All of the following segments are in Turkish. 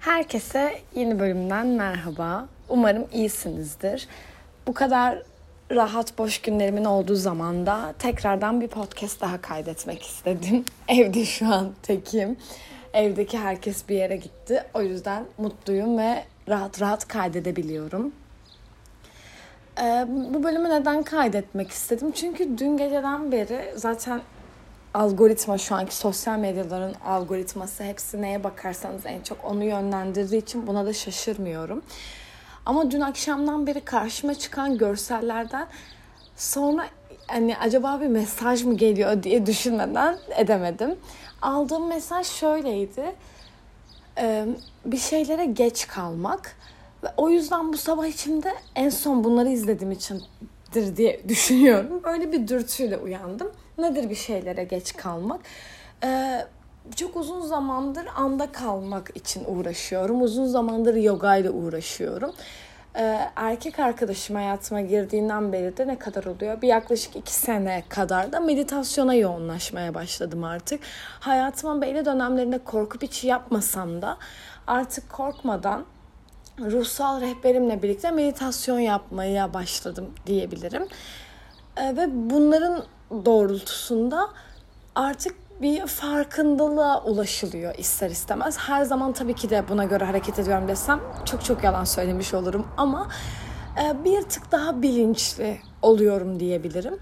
Herkese yeni bölümden merhaba. Umarım iyisinizdir. Bu kadar rahat boş günlerimin olduğu zamanda tekrardan bir podcast daha kaydetmek istedim. Evde şu an tekim. Evdeki herkes bir yere gitti. O yüzden mutluyum ve rahat rahat kaydedebiliyorum. Ee, bu bölümü neden kaydetmek istedim? Çünkü dün geceden beri zaten algoritma şu anki sosyal medyaların algoritması hepsi neye bakarsanız en çok onu yönlendirdiği için buna da şaşırmıyorum. Ama dün akşamdan beri karşıma çıkan görsellerden sonra hani acaba bir mesaj mı geliyor diye düşünmeden edemedim. Aldığım mesaj şöyleydi. bir şeylere geç kalmak ve o yüzden bu sabah içimde en son bunları izlediğim içindir diye düşünüyorum. Böyle bir dürtüyle uyandım. Nedir bir şeylere geç kalmak? Ee, çok uzun zamandır anda kalmak için uğraşıyorum. Uzun zamandır yoga ile uğraşıyorum. Ee, erkek arkadaşım hayatıma girdiğinden beri de ne kadar oluyor? Bir yaklaşık iki sene kadar da meditasyona yoğunlaşmaya başladım artık. Hayatıma belli dönemlerinde korkup hiç yapmasam da artık korkmadan ruhsal rehberimle birlikte meditasyon yapmaya başladım diyebilirim. Ee, ve bunların doğrultusunda artık bir farkındalığa ulaşılıyor ister istemez. Her zaman tabii ki de buna göre hareket ediyorum desem çok çok yalan söylemiş olurum ama e, bir tık daha bilinçli oluyorum diyebilirim.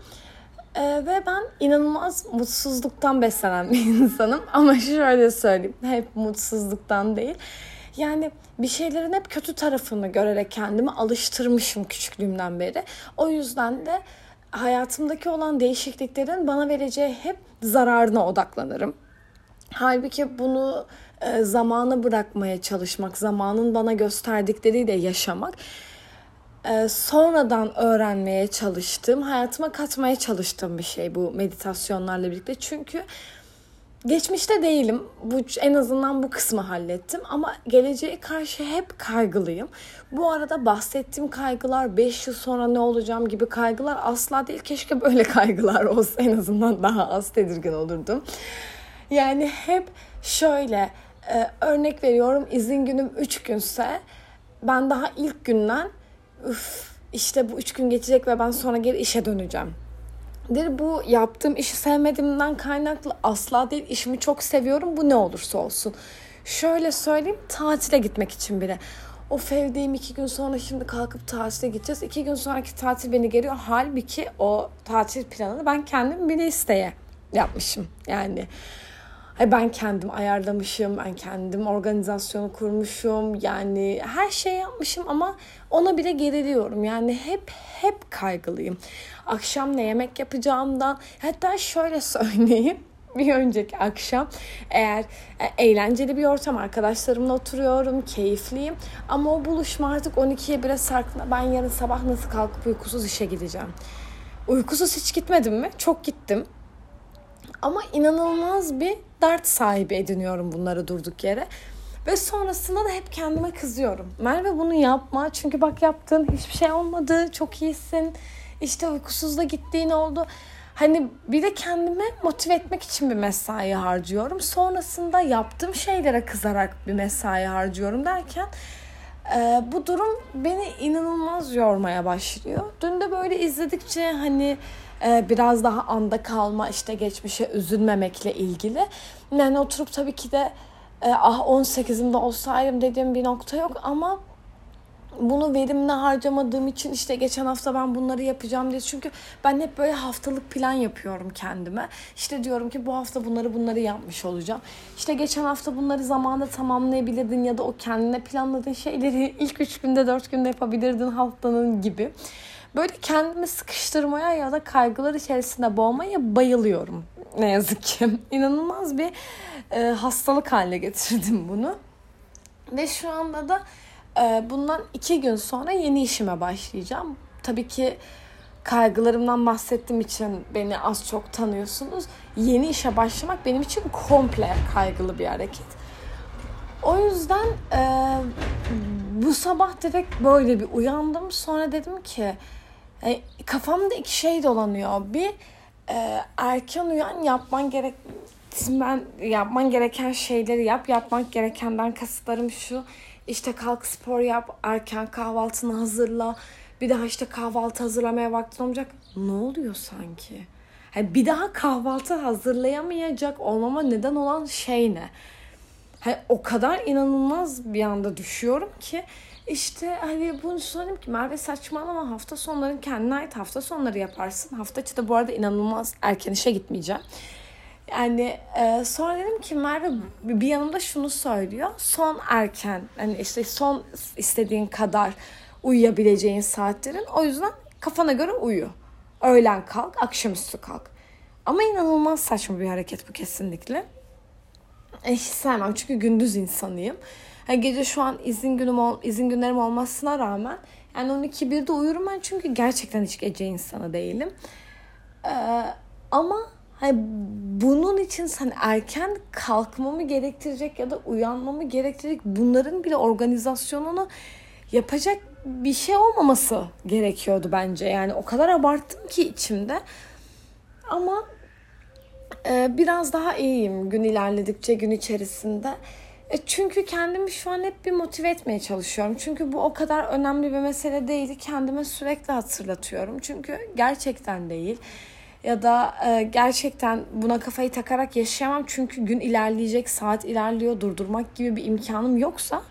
E, ve ben inanılmaz mutsuzluktan beslenen bir insanım ama şöyle söyleyeyim hep mutsuzluktan değil. Yani bir şeylerin hep kötü tarafını görerek kendimi alıştırmışım küçüklüğümden beri. O yüzden de hayatımdaki olan değişikliklerin bana vereceği hep zararına odaklanırım. Halbuki bunu e, zamana bırakmaya çalışmak, zamanın bana gösterdikleriyle yaşamak, e, sonradan öğrenmeye çalıştığım, hayatıma katmaya çalıştığım bir şey bu meditasyonlarla birlikte. Çünkü Geçmişte değilim. Bu en azından bu kısmı hallettim ama geleceğe karşı hep kaygılıyım. Bu arada bahsettiğim kaygılar 5 yıl sonra ne olacağım gibi kaygılar asla değil. Keşke böyle kaygılar olsa en azından daha az tedirgin olurdum. Yani hep şöyle e, örnek veriyorum izin günüm 3 günse ben daha ilk günden üf işte bu 3 gün geçecek ve ben sonra geri işe döneceğim. Bu yaptığım işi sevmediğimden kaynaklı asla değil. İşimi çok seviyorum. Bu ne olursa olsun. Şöyle söyleyeyim tatile gitmek için bile. O sevdiğim iki gün sonra şimdi kalkıp tatile gideceğiz. İki gün sonraki tatil beni geliyor. Halbuki o tatil planını ben kendim bile isteye yapmışım. Yani ben kendim ayarlamışım, ben kendim organizasyonu kurmuşum. Yani her şey yapmışım ama ona bile geriliyorum. Yani hep hep kaygılıyım. Akşam ne yemek yapacağımdan hatta şöyle söyleyeyim bir önceki akşam eğer e, eğlenceli bir ortam arkadaşlarımla oturuyorum, keyifliyim ama o buluşma artık 12'ye 1'e sarktığında ben yarın sabah nasıl kalkıp uykusuz işe gideceğim. Uykusuz hiç gitmedim mi? Çok gittim. Ama inanılmaz bir dert sahibi ediniyorum bunları durduk yere. Ve sonrasında da hep kendime kızıyorum. Merve bunu yapma çünkü bak yaptın hiçbir şey olmadı çok iyisin. İşte uykusuz da gittiğin oldu. Hani bir de kendime motive etmek için bir mesai harcıyorum. Sonrasında yaptığım şeylere kızarak bir mesai harcıyorum derken e, bu durum beni inanılmaz yormaya başlıyor. Dün de böyle izledikçe hani biraz daha anda kalma işte geçmişe üzülmemekle ilgili. Yani oturup tabii ki de e, ah 18'imde olsaydım dediğim bir nokta yok ama bunu verimli harcamadığım için işte geçen hafta ben bunları yapacağım diye. Çünkü ben hep böyle haftalık plan yapıyorum kendime. İşte diyorum ki bu hafta bunları bunları yapmış olacağım. İşte geçen hafta bunları zamanında tamamlayabilirdin ya da o kendine planladığın şeyleri ilk üç günde dört günde yapabilirdin haftanın gibi. Böyle kendimi sıkıştırmaya ya da kaygılar içerisinde boğmaya bayılıyorum. Ne yazık ki. İnanılmaz bir e, hastalık haline getirdim bunu. Ve şu anda da e, bundan iki gün sonra yeni işime başlayacağım. Tabii ki kaygılarımdan bahsettiğim için beni az çok tanıyorsunuz. Yeni işe başlamak benim için komple kaygılı bir hareket. O yüzden e, bu sabah direkt böyle bir uyandım. Sonra dedim ki e, kafamda iki şey dolanıyor. Bir e, erken uyan yapman gerek ben yapman gereken şeyleri yap. Yapmak gerekenden kasıtlarım şu. İşte kalk spor yap, erken kahvaltını hazırla. Bir daha işte kahvaltı hazırlamaya vaktin olmayacak. Ne oluyor sanki? Yani bir daha kahvaltı hazırlayamayacak olmama neden olan şey ne? Hani o kadar inanılmaz bir anda düşüyorum ki işte hani bunu söyleyeyim ki Merve saçmalama hafta sonların kendine ait hafta sonları yaparsın. Hafta içi de bu arada inanılmaz erken işe gitmeyeceğim. Yani e, sonra dedim ki Merve bir yanımda şunu söylüyor. Son erken hani işte son istediğin kadar uyuyabileceğin saatlerin. O yüzden kafana göre uyu. Öğlen kalk, akşamüstü kalk. Ama inanılmaz saçma bir hareket bu kesinlikle. E, hiç sevmem çünkü gündüz insanıyım. Yani gece şu an izin günüm ol, izin günlerim olmasına rağmen yani 12 1'de uyurum ben çünkü gerçekten hiç gece insanı değilim. Ee, ama hani bunun için hani erken kalkmamı gerektirecek ya da uyanmamı gerektirecek bunların bile organizasyonunu yapacak bir şey olmaması gerekiyordu bence. Yani o kadar abarttım ki içimde. Ama e, biraz daha iyiyim gün ilerledikçe gün içerisinde. E çünkü kendimi şu an hep bir motive etmeye çalışıyorum. Çünkü bu o kadar önemli bir mesele değildi. Kendime sürekli hatırlatıyorum. Çünkü gerçekten değil. Ya da e, gerçekten buna kafayı takarak yaşayamam. Çünkü gün ilerleyecek, saat ilerliyor, durdurmak gibi bir imkanım yoksa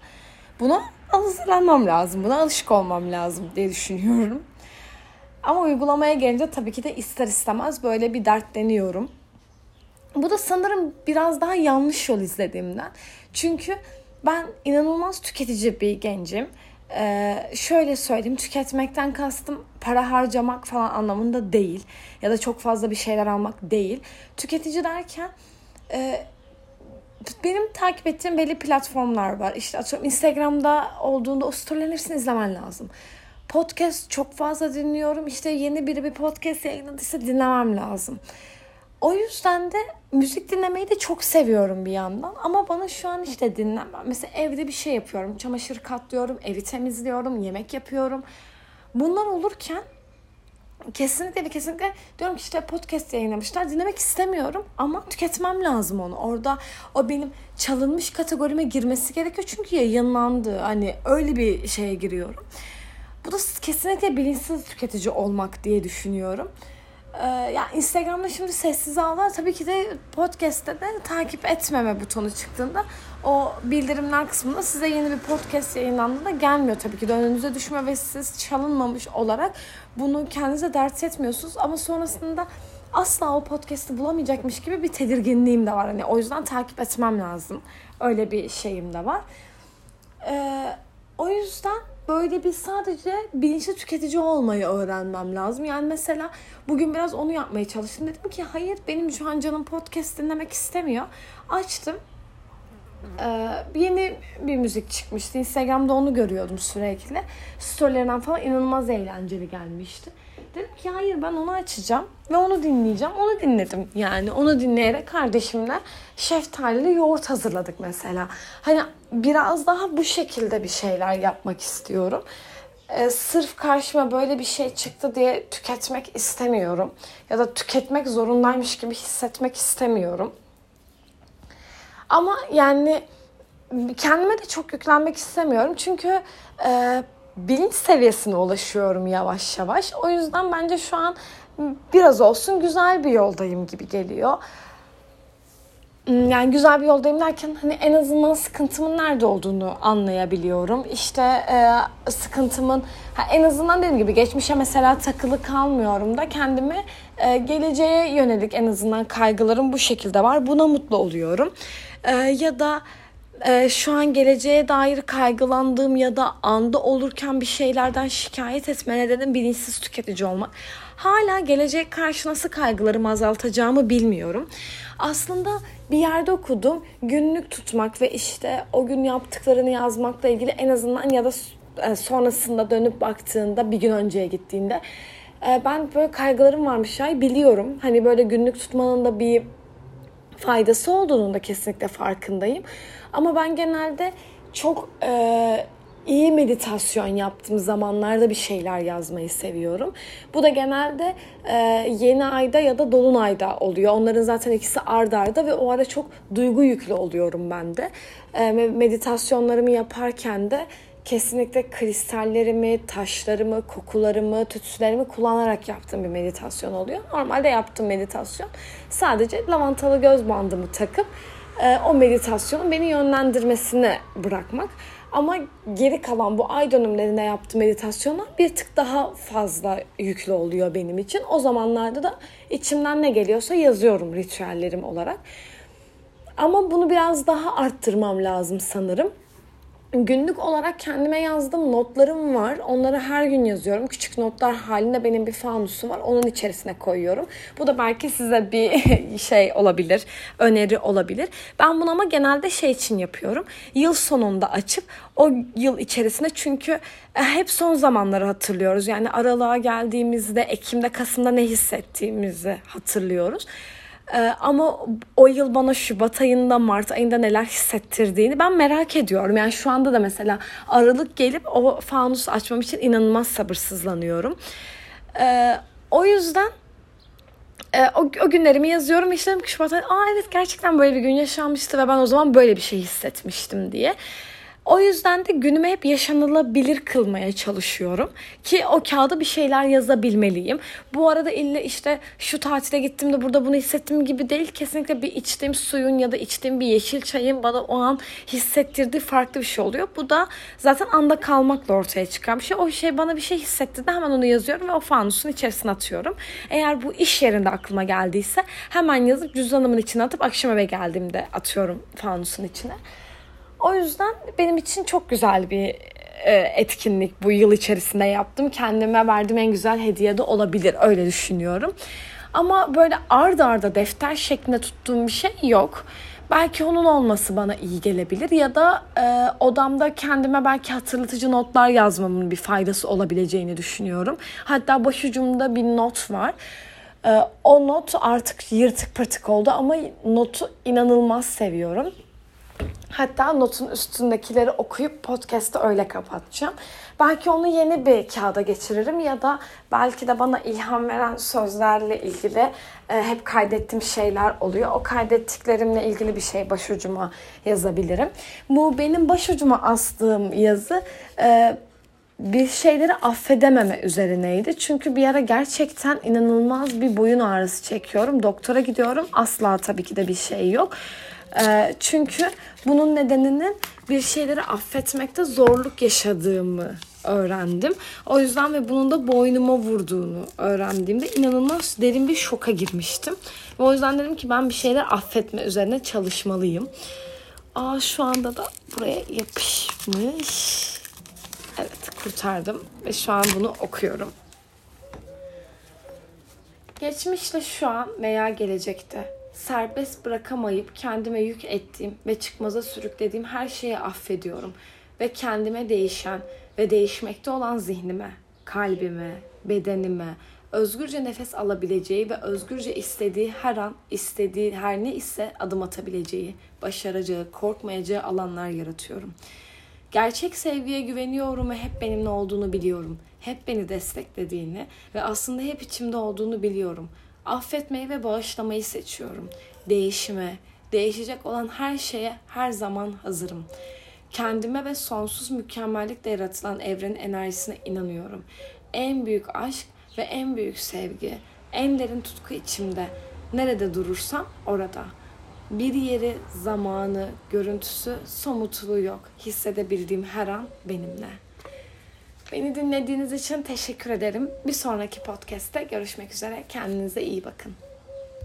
buna hazırlanmam lazım. Buna alışık olmam lazım diye düşünüyorum. Ama uygulamaya gelince tabii ki de ister istemez böyle bir dertleniyorum. Bu da sanırım biraz daha yanlış yol izlediğimden. Çünkü ben inanılmaz tüketici bir gencim. Ee, şöyle söyleyeyim tüketmekten kastım para harcamak falan anlamında değil ya da çok fazla bir şeyler almak değil. Tüketici derken e, benim takip ettiğim belli platformlar var. İşte atıyorum Instagram'da olduğunda o storylerin izlemen lazım. Podcast çok fazla dinliyorum. İşte yeni biri bir podcast yayınladıysa dinlemem lazım. O yüzden de müzik dinlemeyi de çok seviyorum bir yandan. Ama bana şu an işte dinlemem. Mesela evde bir şey yapıyorum. Çamaşır katlıyorum, evi temizliyorum, yemek yapıyorum. Bunlar olurken kesinlikle ve kesinlikle diyorum ki işte podcast yayınlamışlar. Dinlemek istemiyorum ama tüketmem lazım onu. Orada o benim çalınmış kategorime girmesi gerekiyor. Çünkü yayınlandı. Hani öyle bir şeye giriyorum. Bu da kesinlikle bilinçsiz tüketici olmak diye düşünüyorum. Ee, ya Instagram'da şimdi sessiz ağlar tabii ki de podcast'te de takip etmeme butonu çıktığında o bildirimler kısmında size yeni bir podcast yayınlandığında gelmiyor tabii ki de önünüze düşme ve siz çalınmamış olarak bunu kendinize dert etmiyorsunuz ama sonrasında asla o podcast'i bulamayacakmış gibi bir tedirginliğim de var. Hani o yüzden takip etmem lazım. Öyle bir şeyim de var. Ee, o yüzden böyle bir sadece bilinçli tüketici olmayı öğrenmem lazım. Yani mesela bugün biraz onu yapmaya çalıştım. Dedim ki hayır benim şu an canım podcast dinlemek istemiyor. Açtım. Ee, yeni bir müzik çıkmıştı. Instagram'da onu görüyordum sürekli. Storylerinden falan inanılmaz eğlenceli gelmişti. Dedim ki hayır ben onu açacağım ve onu dinleyeceğim. Onu dinledim yani. Onu dinleyerek kardeşimle şeftalili yoğurt hazırladık mesela. Hani biraz daha bu şekilde bir şeyler yapmak istiyorum. Ee, sırf karşıma böyle bir şey çıktı diye tüketmek istemiyorum. Ya da tüketmek zorundaymış gibi hissetmek istemiyorum. Ama yani kendime de çok yüklenmek istemiyorum. Çünkü e, bilinç seviyesine ulaşıyorum yavaş yavaş. O yüzden bence şu an biraz olsun güzel bir yoldayım gibi geliyor. Yani güzel bir yoldayım derken hani en azından sıkıntımın nerede olduğunu anlayabiliyorum. İşte e, sıkıntımın ha, en azından dediğim gibi geçmişe mesela takılı kalmıyorum da kendimi e, geleceğe yönelik en azından kaygılarım bu şekilde var. Buna mutlu oluyorum. E, ya da e, şu an geleceğe dair kaygılandığım ya da anda olurken bir şeylerden şikayet etme nedenim bilinçsiz tüketici olmak. Hala gelecek karşı nasıl kaygılarımı azaltacağımı bilmiyorum. Aslında bir yerde okudum günlük tutmak ve işte o gün yaptıklarını yazmakla ilgili en azından ya da e, sonrasında dönüp baktığında bir gün önceye gittiğinde e, ben böyle kaygılarım varmış ya biliyorum. Hani böyle günlük tutmanın da bir faydası olduğunun da kesinlikle farkındayım. Ama ben genelde çok e, iyi meditasyon yaptığım zamanlarda bir şeyler yazmayı seviyorum. Bu da genelde e, yeni ayda ya da dolunayda oluyor. Onların zaten ikisi ard arda ve o ara çok duygu yüklü oluyorum ben de. E, meditasyonlarımı yaparken de kesinlikle kristallerimi, taşlarımı, kokularımı, tütsülerimi kullanarak yaptığım bir meditasyon oluyor. Normalde yaptığım meditasyon sadece lavantalı göz bandımı takıp e, o meditasyonun beni yönlendirmesini bırakmak. Ama geri kalan bu ay dönümlerinde yaptığım meditasyonlar bir tık daha fazla yüklü oluyor benim için. O zamanlarda da içimden ne geliyorsa yazıyorum ritüellerim olarak. Ama bunu biraz daha arttırmam lazım sanırım günlük olarak kendime yazdığım notlarım var. Onları her gün yazıyorum. Küçük notlar halinde benim bir fanusum var. Onun içerisine koyuyorum. Bu da belki size bir şey olabilir, öneri olabilir. Ben bunu ama genelde şey için yapıyorum. Yıl sonunda açıp o yıl içerisinde çünkü e, hep son zamanları hatırlıyoruz. Yani aralığa geldiğimizde, Ekim'de, Kasım'da ne hissettiğimizi hatırlıyoruz. Ee, ama o yıl bana Şubat ayında, Mart ayında neler hissettirdiğini ben merak ediyorum. Yani şu anda da mesela Aralık gelip o fanus açmam için inanılmaz sabırsızlanıyorum. Ee, o yüzden e, o, o günlerimi yazıyorum. İşte dedim ki Şubat ayı, aa evet gerçekten böyle bir gün yaşanmıştı ve ben o zaman böyle bir şey hissetmiştim diye. O yüzden de günümü hep yaşanılabilir kılmaya çalışıyorum. Ki o kağıda bir şeyler yazabilmeliyim. Bu arada illa işte şu tatile gittim de burada bunu hissettim gibi değil. Kesinlikle bir içtiğim suyun ya da içtiğim bir yeşil çayın bana o an hissettirdiği farklı bir şey oluyor. Bu da zaten anda kalmakla ortaya çıkan bir şey. O şey bana bir şey hissettirdi hemen onu yazıyorum ve o fanusun içerisine atıyorum. Eğer bu iş yerinde aklıma geldiyse hemen yazıp cüzdanımın içine atıp akşam eve geldiğimde atıyorum fanusun içine. O yüzden benim için çok güzel bir e, etkinlik bu yıl içerisinde yaptım. Kendime verdiğim en güzel hediye de olabilir öyle düşünüyorum. Ama böyle ard arda defter şeklinde tuttuğum bir şey yok. Belki onun olması bana iyi gelebilir ya da e, odamda kendime belki hatırlatıcı notlar yazmamın bir faydası olabileceğini düşünüyorum. Hatta başucumda bir not var. E, o not artık yırtık pırtık oldu ama notu inanılmaz seviyorum. Hatta notun üstündekileri okuyup podcast'ı öyle kapatacağım. Belki onu yeni bir kağıda geçiririm ya da belki de bana ilham veren sözlerle ilgili e, hep kaydettiğim şeyler oluyor. O kaydettiklerimle ilgili bir şey başucuma yazabilirim. Bu benim başucuma astığım yazı e, bir şeyleri affedememe üzerineydi. Çünkü bir ara gerçekten inanılmaz bir boyun ağrısı çekiyorum. Doktora gidiyorum. Asla tabii ki de bir şey yok. Ee, çünkü bunun nedenini bir şeyleri affetmekte zorluk yaşadığımı öğrendim. O yüzden ve bunun da boynuma vurduğunu öğrendiğimde inanılmaz derin bir şoka girmiştim. Ve o yüzden dedim ki ben bir şeyler affetme üzerine çalışmalıyım. Aa şu anda da buraya yapışmış. Evet kurtardım ve şu an bunu okuyorum. Geçmişte şu an veya gelecekte serbest bırakamayıp kendime yük ettiğim ve çıkmaza sürüklediğim her şeyi affediyorum ve kendime değişen ve değişmekte olan zihnime, kalbime, bedenime, özgürce nefes alabileceği ve özgürce istediği her an, istediği her ne ise adım atabileceği, başaracağı, korkmayacağı alanlar yaratıyorum. Gerçek sevgiye güveniyorum ve hep benimle olduğunu biliyorum. Hep beni desteklediğini ve aslında hep içimde olduğunu biliyorum. Affetmeyi ve bağışlamayı seçiyorum. Değişime, değişecek olan her şeye her zaman hazırım. Kendime ve sonsuz mükemmellikle yaratılan evrenin enerjisine inanıyorum. En büyük aşk ve en büyük sevgi, en derin tutku içimde. Nerede durursam orada. Bir yeri, zamanı, görüntüsü, somutluğu yok. Hissedebildiğim her an benimle. Beni dinlediğiniz için teşekkür ederim. Bir sonraki podcast'te görüşmek üzere. Kendinize iyi bakın.